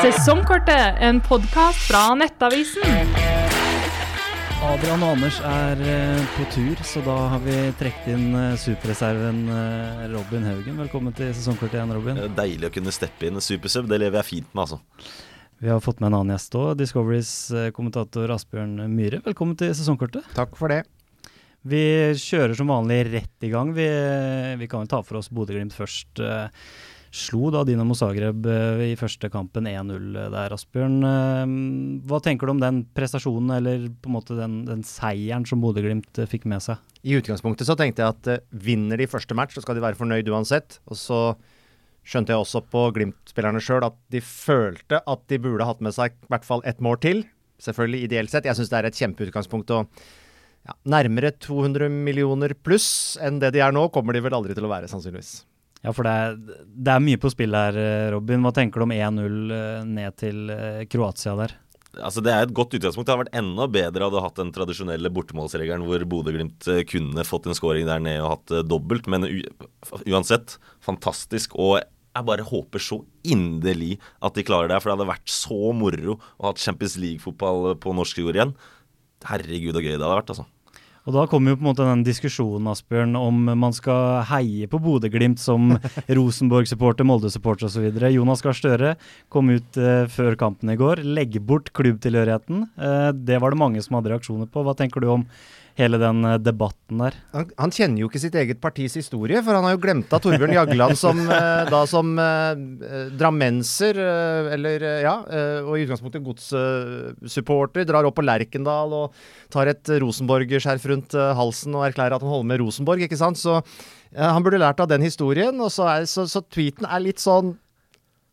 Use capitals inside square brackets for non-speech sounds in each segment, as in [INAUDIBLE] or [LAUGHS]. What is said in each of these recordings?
Sesongkortet, en podkast fra Nettavisen. Adrian og Anders er eh, på tur, så da har vi trukket inn eh, superreserven eh, Robin Haugen. Velkommen til sesongkortet igjen, Robin. Det er Deilig å kunne steppe inn supersub. Det lever jeg fint med, altså. Vi har fått med en annen gjest òg. Discoverys kommentator Asbjørn Myhre. Velkommen til sesongkortet. Takk for det. Vi kjører som vanlig rett i gang. Vi, vi kan jo ta for oss Bodø-Glimt først. Eh, Slo da Dinamo Zagreb eh, i første kampen 1-0 der, Asbjørn. Eh, Hva tenker du om den prestasjonen, eller på en måte den, den seieren som Bodø-Glimt eh, fikk med seg? I utgangspunktet så tenkte jeg at eh, vinner de første match, så skal de være fornøyd uansett. Og så skjønte jeg også på Glimt-spillerne sjøl at de følte at de burde hatt med seg i hvert fall ett mål til. Selvfølgelig ideelt sett. Jeg syns det er et kjempeutgangspunkt. og ja, Nærmere 200 millioner pluss enn det de er nå, kommer de vel aldri til å være, sannsynligvis. Ja, for det er, det er mye på spill her, Robin. Hva tenker du om 1-0 eh, ned til eh, Kroatia der? Altså Det er et godt utgangspunkt. Det hadde vært enda bedre hadde hatt den tradisjonelle bortemålsregelen hvor Bodø-Glimt eh, kunne fått en scoring der nede og hatt dobbelt. Men uansett, fantastisk. Og jeg bare håper så inderlig at de klarer det. For det hadde vært så moro å ha Champions League-fotball på norsk jord igjen. Herregud, så gøy det hadde vært, altså. Og da kommer jo på en måte den diskusjonen, Asbjørn, om man skal heie på Bodø-Glimt som [LAUGHS] Rosenborg-supporter, Molde-supporter osv. Jonas Gahr Støre kom ut eh, før kampen i går, legge bort klubbtilhørigheten. Eh, det var det mange som hadde reaksjoner på. Hva tenker du om hele den eh, debatten der? Han, han kjenner jo ikke sitt eget partis historie, for han har jo glemt av Torbjørn Jagland som [LAUGHS] eh, da som eh, eh, drammenser, eller ja, og i utgangspunktet godssupporter, drar opp på Lerkendal og tar et Rosenborg-skjerf rundt halsen og erklærer at han holder med Rosenborg, ikke sant. Så eh, han burde lært av den historien, og så, er, så, så tweeten er litt sånn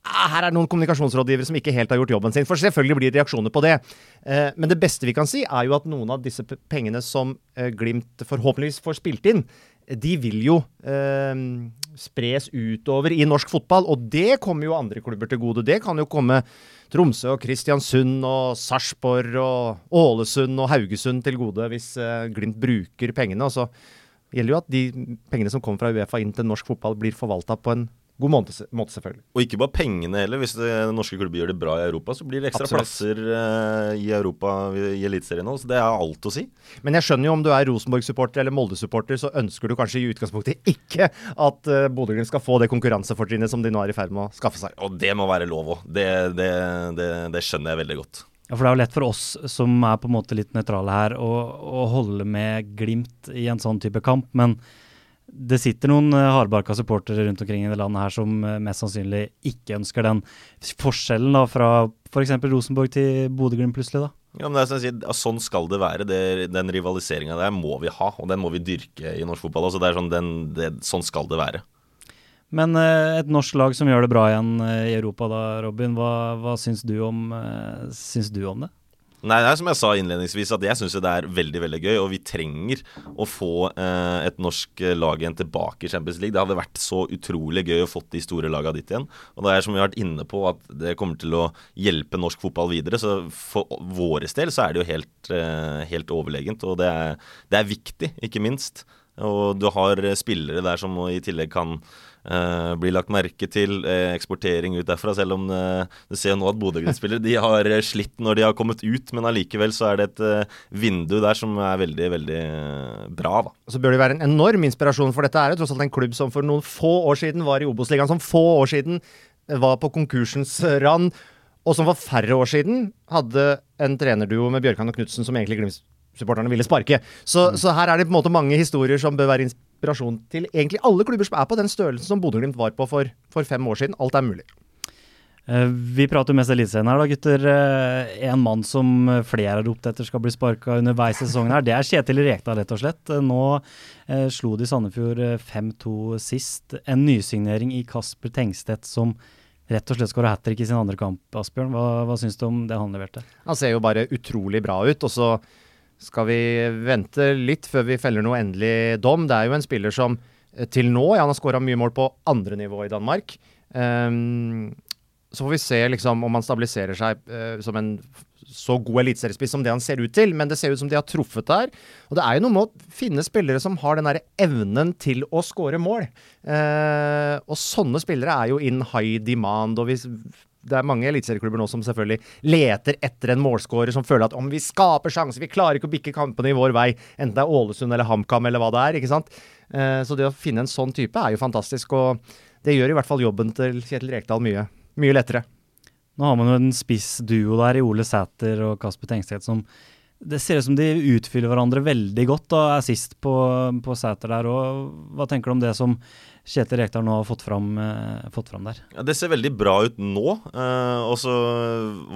her er det noen kommunikasjonsrådgivere som ikke helt har gjort jobben sin. For selvfølgelig blir det reaksjoner på det. Eh, men det beste vi kan si, er jo at noen av disse pengene som eh, Glimt forhåpentligvis får spilt inn, de vil jo eh, spres utover i norsk fotball. Og det kommer jo andre klubber til gode. Det kan jo komme Tromsø og Kristiansund og Sarpsborg og Ålesund og Haugesund til gode hvis Glimt bruker pengene. Og så gjelder jo at de pengene som kommer fra Uefa inn til norsk fotball, blir forvalta på en god måte, måte selvfølgelig. Og ikke bare pengene heller. Hvis det, norske klubber gjør det bra i Europa, så blir det ekstra Absolutt. plasser uh, i Europa i Eliteserien nå. Så det er alt å si. Men jeg skjønner jo om du er Rosenborg-supporter eller Molde-supporter, så ønsker du kanskje i utgangspunktet ikke at uh, Bodø-Glimt skal få det konkurransefortrinnet som de nå er i ferd med å skaffe seg. Og det må være lov òg. Det, det, det, det skjønner jeg veldig godt. Ja, for Det er jo lett for oss som er på en måte litt nøytrale her, å, å holde med Glimt i en sånn type kamp. Men det sitter noen uh, hardbarka supportere rundt omkring i det landet her som eh, mest sannsynlig ikke ønsker den forskjellen da fra f.eks. Rosenborg til Bodø-Glimt plutselig. da. Ja, men det er sånn å si Sånn skal det være. Det, den rivaliseringa der må vi ha, og den må vi dyrke i norsk fotball. Altså, det er sånn, den, det, sånn skal det være. Men eh, et norsk lag som gjør det bra igjen eh, i Europa da, Robin. Hva, hva syns, du om, eh, syns du om det? Nei, det er som jeg sa innledningsvis, at jeg syns det er veldig veldig gøy. Og vi trenger å få eh, et norsk lag igjen tilbake i Champions League. Det hadde vært så utrolig gøy å få de store laga dit igjen. Og det er som vi har vært inne på, at det kommer til å hjelpe norsk fotball videre. Så for våres del så er det jo helt, eh, helt overlegent. Og det er, det er viktig, ikke minst. Og du har spillere der som i tillegg kan eh, bli lagt merke til. eh, eksportering ut derfra. Selv om eh, du ser nå at Bodø-Glimt-spillere har slitt når de har kommet ut, men allikevel så er det et vindu der som er veldig, veldig bra, da. Så bør det være en enorm inspirasjon, for dette er jo tross alt en klubb som for noen få år siden var i Obos-ligaen, som få år siden var på konkursens rand, og som for færre år siden hadde en trenerduo med Bjørkan og Knutsen som egentlig Glimt-supporterne ville sparke. Så, så her er det på en måte mange historier som bør være inspirasjon til egentlig alle klubber som er på den størrelsen som Bodø-Glimt var på for, for fem år siden. Alt er mulig. Eh, vi prater jo mest Eliteserien her, da, gutter. Eh, en mann som flere har ropt etter skal bli sparka underveis i sesongen, her, det er Kjetil Rekdal, rett og slett. Eh, Nå eh, slo de Sandefjord eh, 5-2 sist. En nysignering i Kasper Tengstedt som rett og slett skåra hat trick i sin andre kamp, Asbjørn. Hva, hva syns du om det han leverte? Han ser jo bare utrolig bra ut, og så skal vi vente litt før vi feller noe endelig dom. Det er jo en spiller som eh, til nå ja, Han har skåra mye mål på andre nivå i Danmark. Um, så får vi se liksom om han stabiliserer seg uh, som en så god eliteseriespiss som det han ser ut til, men det ser ut som de har truffet der. Og det er jo noe med å finne spillere som har den derre evnen til å skåre mål. Eh, og sånne spillere er jo in high demand, og vi s- det er mange eliteserieklubber nå som selvfølgelig leter etter en målskårer som føler at om vi skaper sjanser, vi klarer ikke å bikke kampene i vår vei, enten det er Ålesund eller HamKam eller hva det er. ikke sant? Eh, så det å finne en sånn type er jo fantastisk, og det gjør i hvert fall jobben til Kjetil Rekdal mye, mye lettere. Nå har man jo en spissduo der i Ole Sæter og Kasper Tengstedt som det ser ut som de utfyller hverandre veldig godt og er sist på, på Sæter der òg. Hva tenker du om det som Kjetil Rekdal nå har fått fram, eh, fått fram der? Ja, Det ser veldig bra ut nå. Eh, og så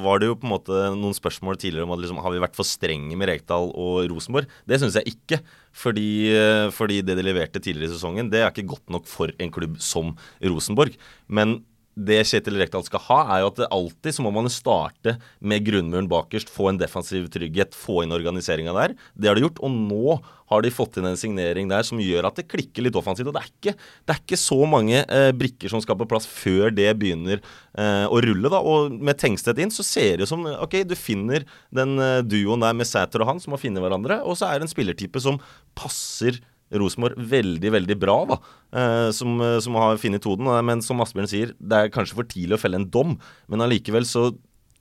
var det jo på en måte noen spørsmål tidligere om at liksom, har vi vært for strenge med Rekdal og Rosenborg. Det syns jeg ikke. Fordi, eh, fordi det de leverte tidligere i sesongen, det er ikke godt nok for en klubb som Rosenborg. Men det Kjetil Rekdal skal ha, er jo at alltid så må man starte med grunnmuren bakerst, få en defensiv trygghet, få inn organiseringa der. Det har de gjort, og nå har de fått inn en signering der som gjør at det klikker litt offensivt. Og det er ikke, det er ikke så mange eh, brikker som skal på plass før det begynner eh, å rulle, da. Og med Tengstedt inn så ser det ut som OK, du finner den eh, duoen der med Sæter og han som har funnet hverandre, og så er det en spillertype som passer Rosenborg veldig, veldig bra, da, eh, som, eh, som, har funnet hoden. Men som Asbjørn sier, det er kanskje for tidlig å felle en dom. Men allikevel så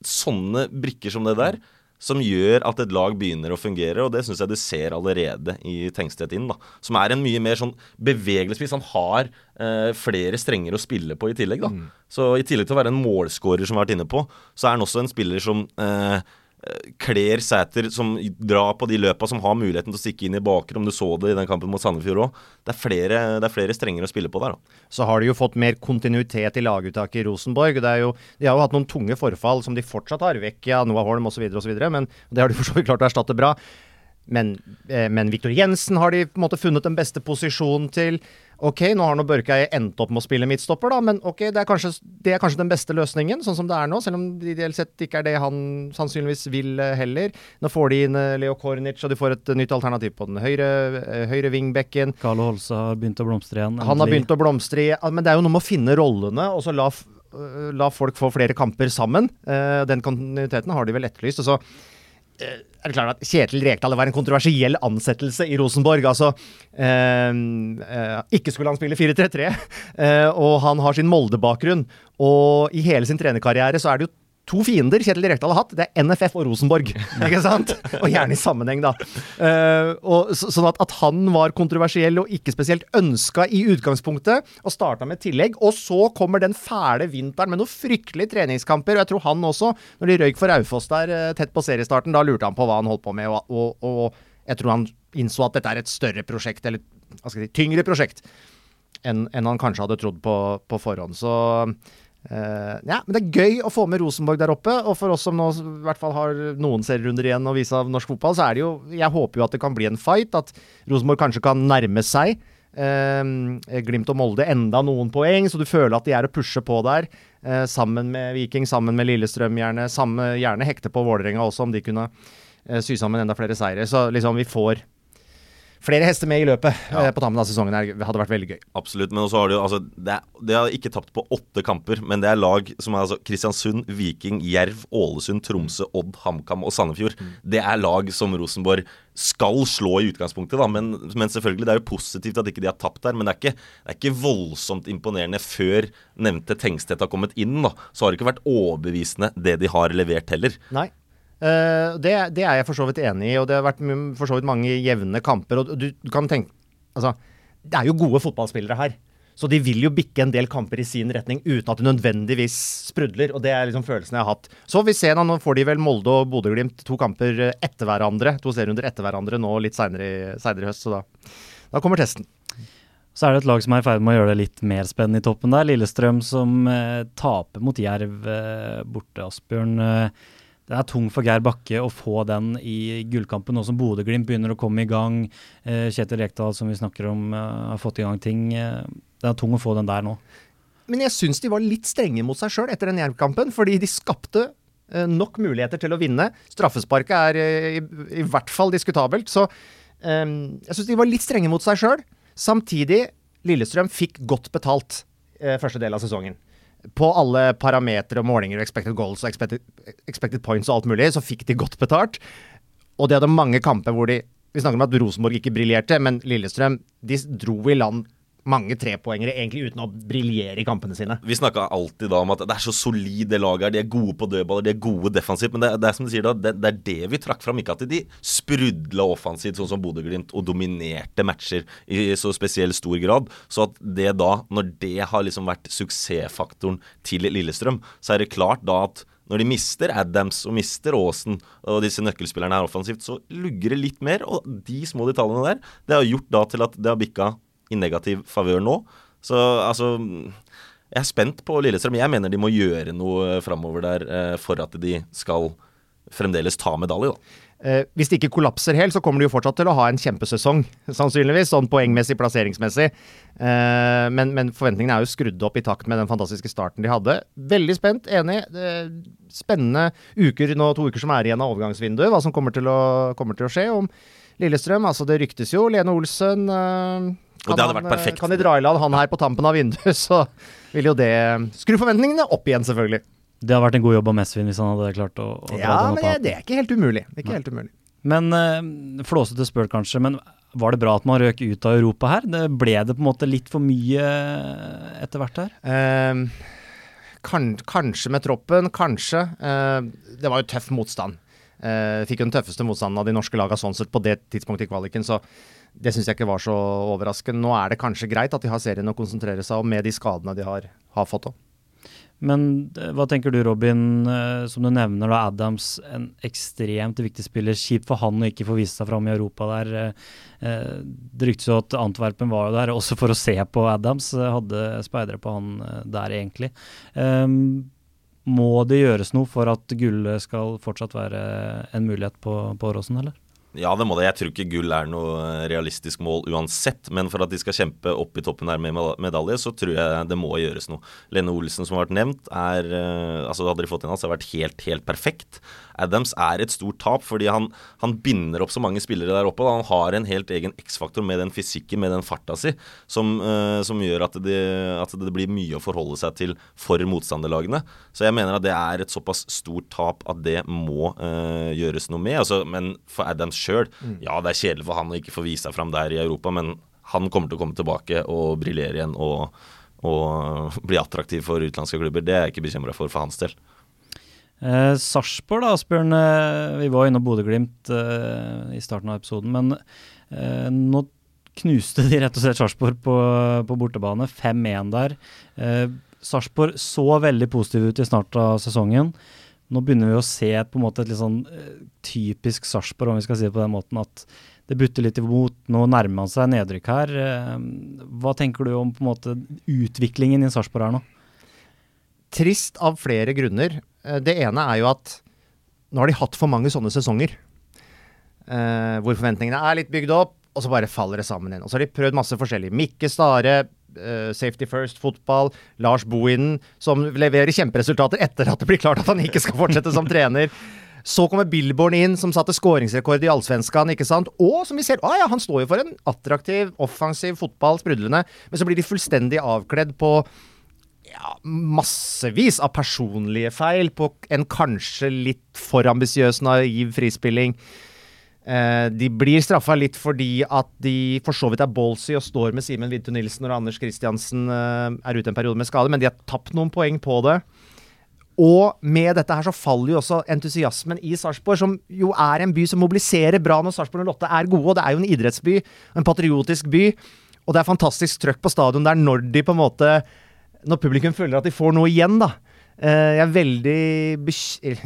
Sånne brikker som det der, som gjør at et lag begynner å fungere, og det syns jeg du ser allerede i Tengstedt inn, da. Som er en mye mer sånn bevegelig spiss. Han har eh, flere strenger å spille på i tillegg, da. Mm. Så i tillegg til å være en målskårer som vi har vært inne på, så er han også en spiller som eh, kler Sæter som drar på de løpa, som har muligheten til å stikke inn i bakrom. Du så det i den kampen mot Sandefjord òg. Det, det, er flere strenger å spille på der. Da. Så har de jo fått mer kontinuitet i laguttaket i Rosenborg. Jo, de har jo hatt noen tunge forfall som de fortsatt har. vekk ja, Noah Holm osv., osv. Men det har de for så vidt klart å erstatte bra. Men, eh, men Viktor Jensen har de på en måte funnet den beste posisjonen til. Ok, nå har nå Børkeie endt opp med å spille midtstopper, da, men ok, det er, kanskje, det er, kanskje, den beste løsningen, sånn som det er nå. Selv om det ideelt sett ikke er det han sannsynligvis vil eh, heller. Nå får de inn eh, Leo Kornic, og de får et nytt alternativ på den høyre, høyre vingbekken. Carlo Holse har begynt å blomstre igjen. Han har begynt å blomstre igjen, men det er jo noe med å finne rollene, og så la, la folk få flere kamper sammen. Den kontinuiteten har de vel etterlyst. og så er det klart at Kjetil Rekdal var en kontroversiell ansettelse i Rosenborg. altså eh, eh, Ikke skulle han spille 4-3-3, [LAUGHS] eh, og han har sin Molde-bakgrunn. Og i hele sin trenerkarriere så er det jo to fiender Kjetil Rekdal har hatt. Det er NFF og Rosenborg. [LAUGHS] ikke sant? Og gjerne i sammenheng, da. Uh, og, så, sånn at, at, han var kontroversiell og ikke spesielt ønska i utgangspunktet, og starta med tillegg. Og så kommer den fæle vinteren med noen fryktelige treningskamper. Og jeg tror han også, når de røyk for Raufoss der uh, tett på seriestarten, da lurte han på hva han holdt på med. Og, og, og, jeg tror han innså at dette er et større prosjekt, eller hva skal jeg si, tyngre prosjekt, enn, en han kanskje hadde trodd på, på forhånd. Så ja, men det er gøy å få med Rosenborg der oppe. Og for oss som nå i hvert fall har noen serierunder igjen å vise av norsk fotball, så er det jo Jeg håper jo at det kan bli en fight. At Rosenborg kanskje kan nærme seg uh, Glimt og Molde enda noen poeng, så du føler at de er å pushe på der. Uh, sammen med Viking, sammen med Lillestrøm, gjerne. Samme, gjerne hekte på Vålerenga også, om de kunne sy sammen enda flere seire. Så liksom vi får flere hester med i løpet ja. eh, på tampen av sesongen her hadde vært veldig gøy. Absolutt. Men også har de jo altså, det, er, de har ikke tapt på åtte kamper, men det er lag som er altså Kristiansund, Viking, Jerv, Ålesund, Tromsø, Odd, HamKam og Sandefjord. Mm. Det er lag som Rosenborg skal slå i utgangspunktet, da. Men, men, selvfølgelig, det er jo positivt at ikke de har tapt der. Men det er ikke, det er ikke voldsomt imponerende før nevnte Tengstedt har kommet inn. da. Så har det ikke vært overbevisende det de har levert heller. Nei. Uh, det, det, er jeg for så vidt enig i, og det har vært for så vidt mange jevne kamper. og du, du, kan tenke, altså, Det er jo gode fotballspillere her, så de vil jo bikke en del kamper i sin retning uten at det nødvendigvis sprudler. og Det er liksom følelsen jeg har hatt. Så vi ser da, Nå får de vel Molde og Bodø-Glimt to kamper etter hverandre, to serierunder etter hverandre nå litt seinere i, høst, så da, da kommer testen. Så er det et lag som er i ferd med å gjøre det litt mer spennende i toppen der. Lillestrøm som eh, taper mot Jerv eh, borte, Asbjørn. Eh, det er tung for Geir Bakke å få den i gullkampen, nå som Bodø-Glimt begynner å komme i gang. Eh, Kjetil Rekdal, som vi snakker om, eh, har fått i gang ting. Eh, det er tung å få den der nå. Men jeg syns de var litt strenge mot seg sjøl etter den Jerv-kampen, fordi de skapte nok muligheter til å vinne. Straffesparket er i, i hvert fall diskutabelt. Så um, jeg syns de var litt strenge mot seg sjøl. Samtidig, Lillestrøm fikk godt betalt eh, første del av sesongen på alle parametere og målinger, expected goals og expected, expected, points og alt mulig, så fikk de godt betalt. Og de hadde mange kamper hvor de Vi snakker om at Rosenborg ikke briljerte, men Lillestrøm de dro i land mange trepoengere, egentlig uten å briljere i kampene sine. Vi snakka alltid da om at det er så solid det laget her. De er gode på dødballer, de er gode defensivt. Men det, det er som du sier da, det, det, er det vi trakk fram. Ikke at de sprudla offensivt, sånn som Bodø-Glimt, og dominerte matcher i så spesiell stor grad. Så at det da, når det har liksom vært suksessfaktoren til Lillestrøm, så er det klart da at når de mister Adams og mister Aasen og disse nøkkelspillerne her offensivt, så lugger det litt mer. Og de små detaljene der, det har gjort da til at det har bikka i negativ favør nå. Så altså Jeg er spent på Lillestrøm. Jeg mener de må gjøre noe framover der eh, for at de skal fremdeles ta medalje, da. Eh, hvis de ikke kollapser helt, så kommer de jo fortsatt til å ha en kjempesesong, [LAUGHS] sannsynligvis. Sånn poengmessig, plasseringsmessig. Eh, men, men, forventningene er jo skrudd opp i takt med den fantastiske starten de hadde. Veldig spent, enig. Eh, spennende uker nå, to uker som er igjen av overgangsvinduet. Hva som kommer til å, kommer til å skje om Lillestrøm. Altså, det ryktes jo. Lene Olsen eh, kan, han. Kan de dra i land han her på tampen av vinduet, [LAUGHS] så vil jo det skru forventningene opp igjen, selvfølgelig. Det hadde vært en god jobb av Mesvin hvis han hadde klart å, å ja, dra den opp. det er ikke helt umulig. Det er ikke helt umulig. Men uh, flåsete spør kanskje, men var det bra at man røk ut av Europa her? Det ble det på en måte litt for mye etter hvert her? Uh, kan, kanskje med troppen, kanskje. Uh, det var jo tøff motstand. Uh, fikk jo den tøffeste motstanden av de norske lagene sånn sett på det tidspunktet i kvaliken, så det syns jeg ikke var så overraskende. Nå er det kanskje greit at de har serien å konsentrere seg om med de skadene de har, har fått òg. Men eh, hva tenker du, Robin, eh, som du nevner da Adams, en ekstremt viktig spiller. Kjipt for han å ikke få vise seg fram i Europa der. Det ryktes jo at Antwerpen var der også for å se på Adams. Hadde speidere på han der, egentlig. Må det gjøres noe for at gullet skal fortsatt være en mulighet på, på Åråsen, eller? Ja, det må det. Jeg tror ikke gull er noe realistisk mål uansett. Men for at de skal kjempe opp i toppen her med medalje, så tror jeg det må gjøres noe. Lene Olsen, som har vært nevnt, er eh, altså Hadde de fått inn hans, har vært helt, helt perfekt. Adams er et stort tap, fordi han, han binder opp så mange spillere der oppe. Han har en helt egen X-faktor med den fysikken, med den farta si, som, uh, som gjør at det, at det, blir mye å forholde seg til for motstanderlagene. Så jeg mener at det er et såpass stort tap at det må uh, gjøres noe med. Altså, men for Adams sjøl, mm. ja det er kjedelig for han å ikke få vise seg fram der i Europa, men han kommer til å komme tilbake og briljere igjen og, og [LAUGHS] bli attraktiv for utenlandske klubber. Det er jeg ikke bekymra for for hans del. Eh, Sarpsborg, da, Asbjørn. Eh, vi var inne på Bodø-Glimt eh, i starten av episoden. Men eh, nå knuste de rett og slett Sarpsborg på, på, bortebane. 5-1 der. Eh, Sarpsborg så veldig positiv ut i starten av sesongen. Nå begynner vi å se på en måte et litt sånn eh, typisk Sarpsborg, om vi skal si det på den måten. at det butter litt imot. Nå nærmer man seg nedrykk her. Eh, hva tenker du om på en måte utviklingen i Sarpsborg her nå? Trist av flere grunner. Eh, det ene er jo at nå har de hatt for mange sånne sesonger. Hvor forventningene er litt bygd opp, og så bare faller det sammen igjen. Og så har de prøvd masse forskjellig. Mikke Stare, uh, Safety First fotball, Lars Bohinen, som leverer kjemperesultater etter at det blir klart at han ikke skal fortsette som trener. Så kommer Billborn inn, som satte skåringsrekord i Allsvenskan. ikke sant? Og som vi ser, ah ja, han står jo for en attraktiv, offensiv fotball, sprudlende. Men så blir de fullstendig avkledd på ja, massevis av personlige feil på en kanskje litt for ambisiøs, naiv frispilling. Eh, de blir straffa litt fordi at de for så vidt er ballsy og står med Simen Vidtun Nilsen når Anders Kristiansen eh, er ute en periode med skade, men de har tapt noen poeng på det. Og med dette her så faller jo også entusiasmen i Sarpsborg, som jo er en by som mobiliserer bra når Sarpsborg og Lotte er gode. Og det er jo en idrettsby, en patriotisk by. Og det er fantastisk trøkk på stadion der når de på en måte når publikum føler at de får noe igjen, da. Eh, jeg er veldig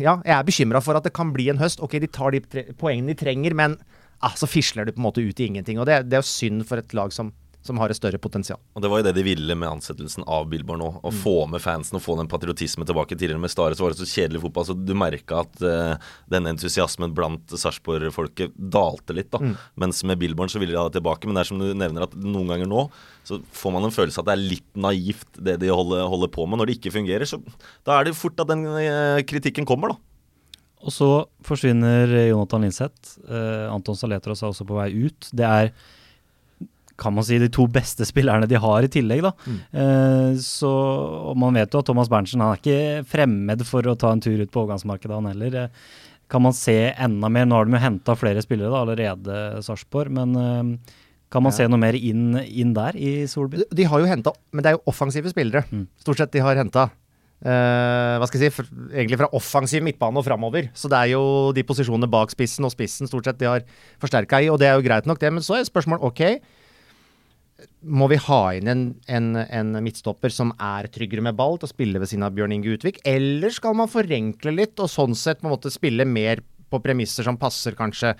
ja, jeg er bekymra for at det kan bli en høst. Ok, de tar de poengene de trenger, men ah, så fisler de på en måte ut i ingenting. Og det, det er jo synd for et lag som som har et større potensial. Og Det var jo det de ville med ansettelsen av Billborn nå. Å mm. få med fansen og få den patriotismen tilbake. Tidligere med Stare så var det så kjedelig fotball, så du merka at uh, den entusiasmen blant Sarpsborg-folket dalte litt. da. Mm. Mens med Billborn så ville de ha det tilbake. Men det er som du nevner at noen ganger nå så får man en følelse at det er litt naivt det de holder, holder på med. Når det ikke fungerer, så da er det fort at den uh, kritikken kommer, da. Og så forsvinner Jonathan Linseth. Uh, Anton Saletros er også på vei ut. Det er kan man si, de to beste spillerne de har i tillegg. da. Mm. Eh, så, og Man vet jo at Thomas Berntsen han er ikke fremmed for å ta en tur ut på overgangsmarkedet, han heller. Eh, kan man se enda mer? Nå har de jo henta flere spillere da, allerede, Sarpsborg. Men eh, Kan man Ja. se noe mer inn, inn der i Solby? De- De har jo henta Men det er jo offensive spillere, Mm. stort sett, de har henta. hva skal jeg si, for, egentlig fra offensiv midtbane og framover. Så det er jo de posisjonene bak spissen og spissen stort sett de har forsterka i, og det er jo greit nok, det. Men så er spørsmålet OK, må vi ha inn en, en, en midtstopper som er tryggere med ball til å spille ved siden av Bjørn Inge Utvik, eller skal man forenkle litt og sånn sett på en måte spille mer på premisser som passer kanskje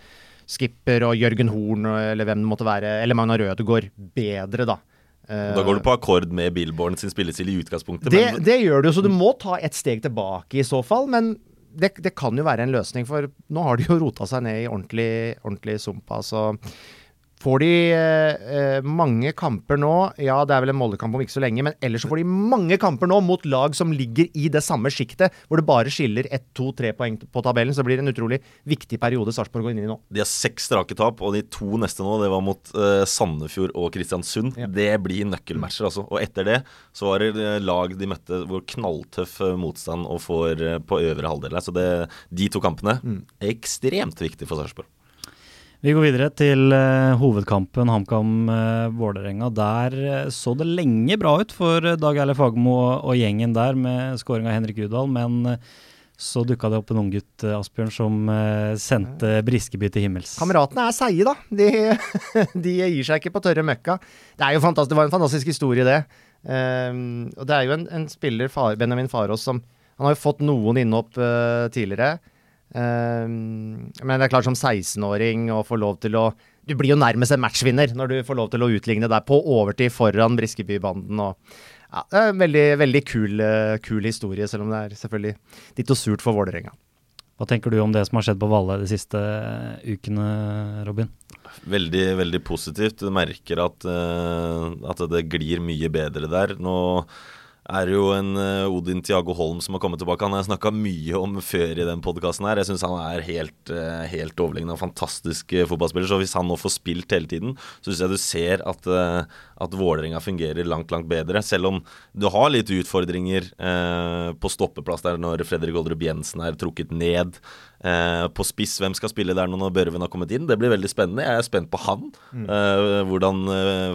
Skipper og Jørgen Horn eller hvem det måtte være, eller Magna Rødegård bedre, da. Da går du på akkord med Billborn sin spillestil i utgangspunktet. Det, men det gjør du så du må ta et steg tilbake i så fall. Men det, det kan jo være en løsning, for nå har de jo rota seg ned i ordentlig, ordentlig sump. Altså. Får de eh, eh, mange kamper nå, ja det er vel en Molde-kamp om ikke så lenge, men ellers så får de mange kamper nå mot lag som ligger i det samme sjiktet, hvor det bare skiller ett, to, tre poeng på tabellen. Så det blir en utrolig viktig periode Sarpsborg går inn i nå. de har seks strake tap, og de to neste nå, det var mot eh, Sandefjord og Kristiansund. Ja. Det blir nøkkelmatcher, altså. Og etter det så var det eh, lag de møtte hvor knalltøff eh, motstand og får på øvre halvdel her. Så det, de to kampene er ekstremt viktig for Sarpsborg. Vi går videre til uh, hovedkampen HamKam-Vålerenga. Der uh, så det lenge bra ut for eh, Dag Erle Fagermo og, og gjengen der med skåring av Henrik Udal, men eh, så dukka det opp en unggutt, uh, Asbjørn, som eh, sendte Briskeby til himmels. Kameratene er seige, da. De, [LAUGHS] de gir seg ikke på tørre møkka. Det, er jo det var en fantastisk historie, det. Ehm, og det er jo en, en spiller, far, Benjamin Farås, som Han har jo fått noen innhopp eh, tidligere. Ehm, men det er klart, som 16-åring å få lov til å Du blir jo nærmest en matchvinner når du får lov til å utligne der på overtid foran Briskeby-banden. og ja, Det er en veldig, veldig kul, eh, kul historie, selv om det er selvfølgelig ditto surt for Vålerenga. Hva tenker du om det som har skjedd på Valle de siste eh, ukene, Robin? Veldig, veldig positivt. Du merker at, eh, at det glir mye bedre der. Nå er jo en eh, Odin Tiago Holm som har kommet tilbake. Han har jeg snakka mye om før i den podkasten her. Jeg syns han er helt, uh, helt overlegen. og fantastisk eh, fotballspiller. Så hvis han nå får spilt hele tiden, så syns jeg du ser at, at Vålerenga fungerer langt, langt bedre. Selv om du har litt utfordringer eh, på stoppeplass der når Fredrik Oldrup Jensen er trukket ned. Eh, på spiss, hvem skal spille der nå når Børven har kommet inn? Det blir veldig spennende. Jeg er spent på han. eh, hvordan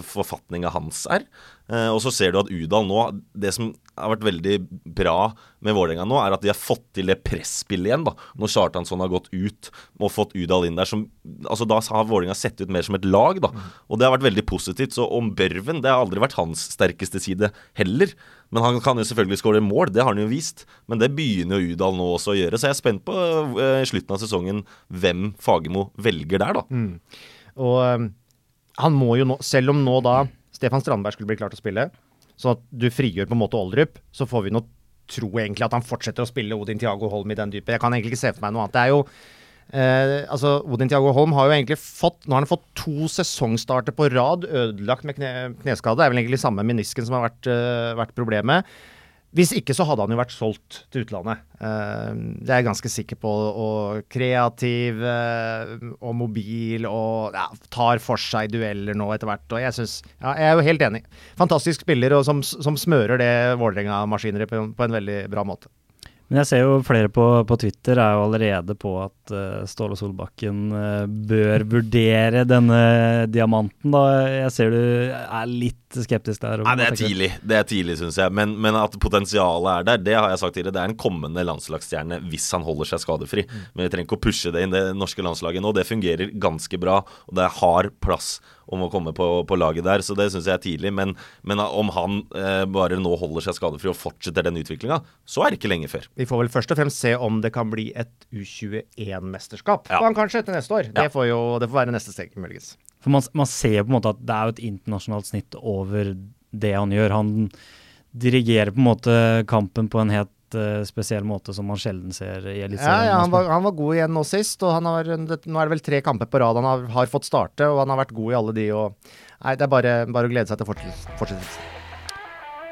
forfatninga hans er. Eh, og så ser du at Udal nå Det som har vært veldig bra med Vålerenga nå, er at de har fått til det presspillet igjen. da Når Kjartansson har gått ut og fått Udal inn der som Altså Da har Vålerenga sett ut mer som et lag, da. Og det har vært veldig positivt. Så om Børven Det har aldri vært hans sterkeste side heller. Men han kan jo selvfølgelig skåre mål, det har han jo vist. Men det begynner jo Udal nå også å gjøre. Så jeg er spent på eh, i slutten av sesongen hvem Fagermo velger der, da. Og um, han må jo nå, selv om nå da Stefan Strandberg skulle bli klar til å spille, så at du frigjør på en måte Oldrup, så får vi nå tro egentlig at han fortsetter å spille Odin Tiago Holm i den dype. Jeg kan egentlig ikke se for meg noe annet. Det er jo eh, altså Odin Tiago Holm har jo egentlig fått Nå har han fått to sesongstarter på rad ødelagt med kne, kneskade. Det er vel egentlig samme menisken som har vært, uh, vært problemet. Hvis ikke så hadde han jo vært solgt til utlandet. Eh, det er jeg ganske sikker på. Og kreativ eh, og mobil og ja, tar for seg dueller nå etter hvert. Og jeg synes, ja, jeg er jo helt enig. Fantastisk spiller og som, som smører det Vålerenga-maskineriet på, på en veldig bra måte. Men jeg ser jo flere på, på Twitter er jo allerede på at uh, Ståle Solbakken uh, bør vurdere denne diamanten, da. Jeg ser du er litt skeptisk der. Nei, det er tidlig, det er tidlig synes jeg. Men, men at potensialet er der, det har jeg sagt tidligere. Det er en kommende landslagsstjerne hvis han holder seg skadefri. Men vi trenger ikke å pushe det inn det norske landslaget nå. Det fungerer ganske bra, og det har plass om å komme på, på laget der. Så det syns jeg er tidlig. Men, men om han eh, bare nå holder seg skadefri og fortsetter den utviklinga, så er det ikke lenge før. Vi får vel først og fremst se om det kan bli et U21-mesterskap. Ja. Han kanskje etter neste år. Det, får jo, det får være neste steg, muligens. For man, man ser på en måte at det er jo et internasjonalt snitt over det han gjør. Han dirigerer på en måte kampen på en helt eh, spesiell måte som man sjelden ser i Eliteserien. ja han, var, han var god igjen nå sist, og han har, det, nå er det vel tre kamper på rad han har, har fått starte, og han har vært god i alle de. Og, nei, det er bare, bare å glede seg til fortsettelse- fortsettelsen.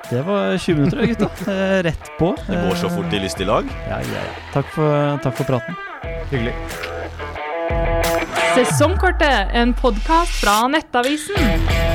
Det var 20 minutter, gutta. [LAUGHS] Eh, Rett på. Det går så fort i lystig lag. Ja, ja, ja. Takk for, takk for praten. Hyggelig. Sesongkortet, en podkast fra Nettavisen.